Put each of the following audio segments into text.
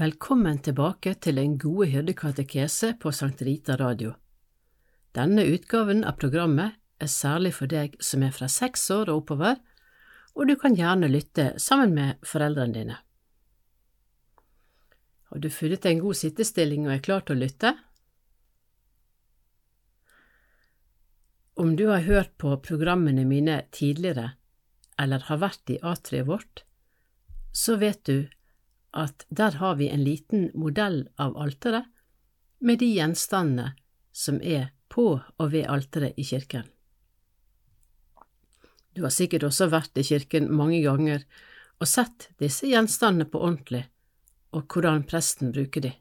Velkommen tilbake til Den gode hyrdekatekese på Sankt Rita Radio. Denne utgaven av programmet er særlig for deg som er fra seks år og oppover, og du kan gjerne lytte sammen med foreldrene dine. Har du funnet en god sittestilling og er klar til å lytte? Om du har hørt på programmene mine tidligere, eller har vært i atriet vårt, så vet du at der har vi en liten modell av alteret med de gjenstandene som er på og ved alteret i kirken. Du har sikkert også vært i kirken mange ganger og sett disse gjenstandene på ordentlig, og hvordan presten bruker de.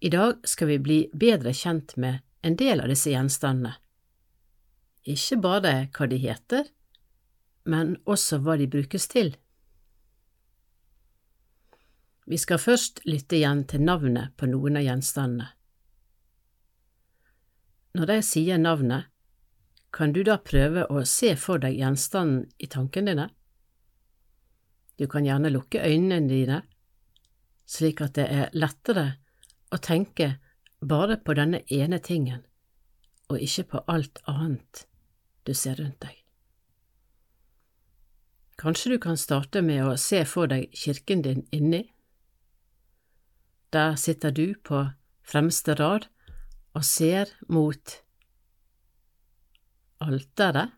I dag skal vi bli bedre kjent med en del av disse gjenstandene, ikke bare hva de heter, men også hva de brukes til. Vi skal først lytte igjen til navnet på noen av gjenstandene. Når jeg sier navnet, kan du da prøve å se for deg gjenstanden i tankene dine? Du kan gjerne lukke øynene dine, slik at det er lettere å tenke bare på denne ene tingen, og ikke på alt annet du ser rundt deg. Kanskje du kan starte med å se for deg kirken din inni? Der sitter du på fremste rad og ser mot alteret,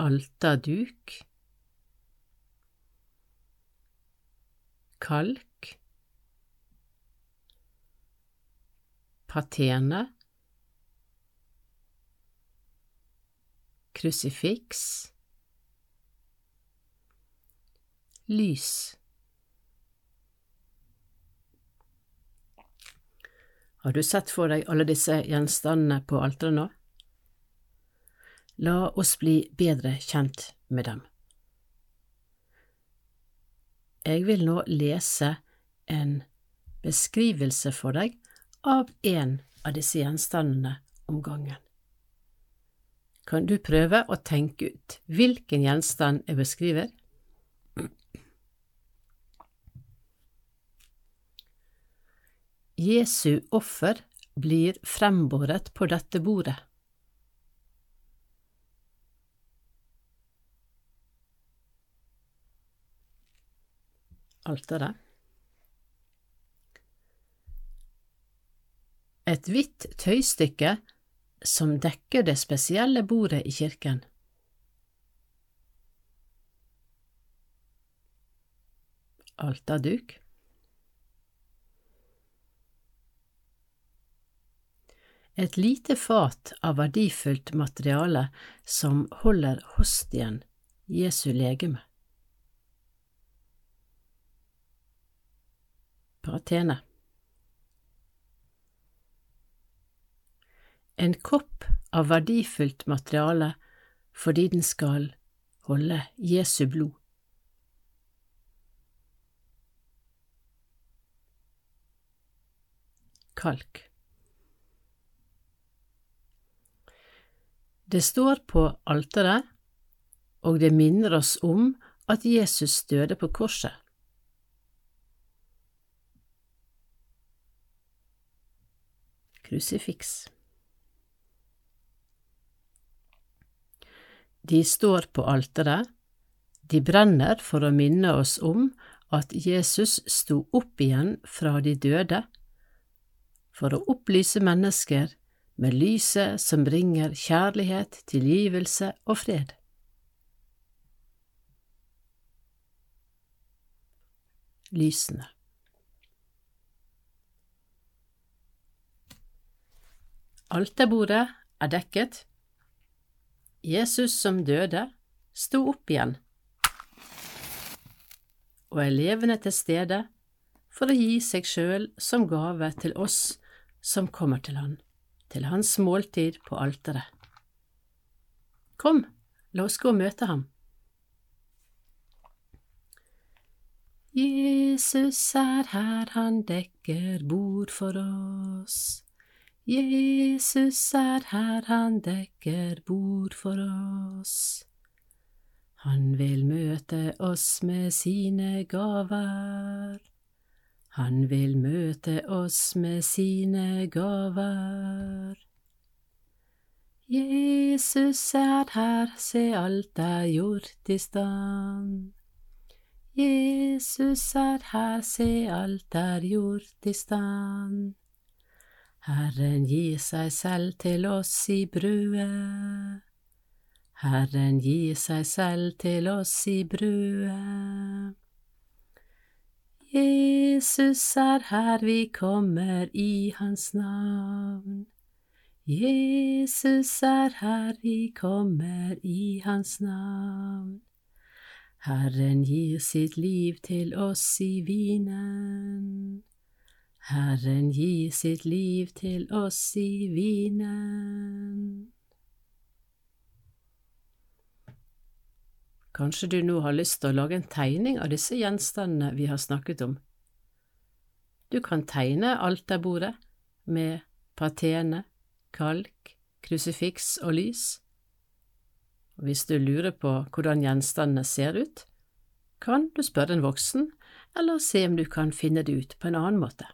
alterduk, kalk, patene, krusifiks, lys. Har du sett for deg alle disse gjenstandene på alteret nå? La oss bli bedre kjent med dem. Jeg vil nå lese en beskrivelse for deg av en av disse gjenstandene om gangen. Kan du prøve å tenke ut hvilken gjenstand jeg beskriver? Jesu offer blir frembåret på dette bordet. Alteret. Et hvitt tøystykke som dekker det spesielle bordet i kirken. Alterduk. Et lite fat av verdifullt materiale som holder hostien, Jesu legeme. Paratene En kopp av verdifullt materiale fordi den skal holde Jesu blod. Kalk Det står på alteret, og det minner oss om at Jesus døde på korset. Krusifiks De står på alteret, de brenner for å minne oss om at Jesus sto opp igjen fra de døde, for å opplyse mennesker med lyset som bringer kjærlighet, tilgivelse og fred. Lysene Alterbordet er dekket. Jesus som døde, sto opp igjen og er levende til stede for å gi seg sjøl som gave til oss som kommer til Han til hans måltid på alteret. Kom, la oss gå og møte ham. Jesus er her, han dekker bord for oss. Jesus er her, han dekker bord for oss. Han vil møte oss med sine gaver. Han vil møte oss med sine gaver. Jesus er her, se alt er gjort i stand. Jesus er her, se alt er gjort i stand. Herren gir seg selv til oss i brødet. Herren gir seg selv til oss i brødet. Jesus er her, vi kommer i hans navn. Jesus er her, vi kommer i hans navn. Herren gir sitt liv til oss i vinen. Herren gir sitt liv til oss i vinen. Kanskje du nå har lyst til å lage en tegning av disse gjenstandene vi har snakket om. Du kan tegne alterbordet med patene, kalk, krusifiks og lys. Hvis du lurer på hvordan gjenstandene ser ut, kan du spørre en voksen, eller se om du kan finne det ut på en annen måte.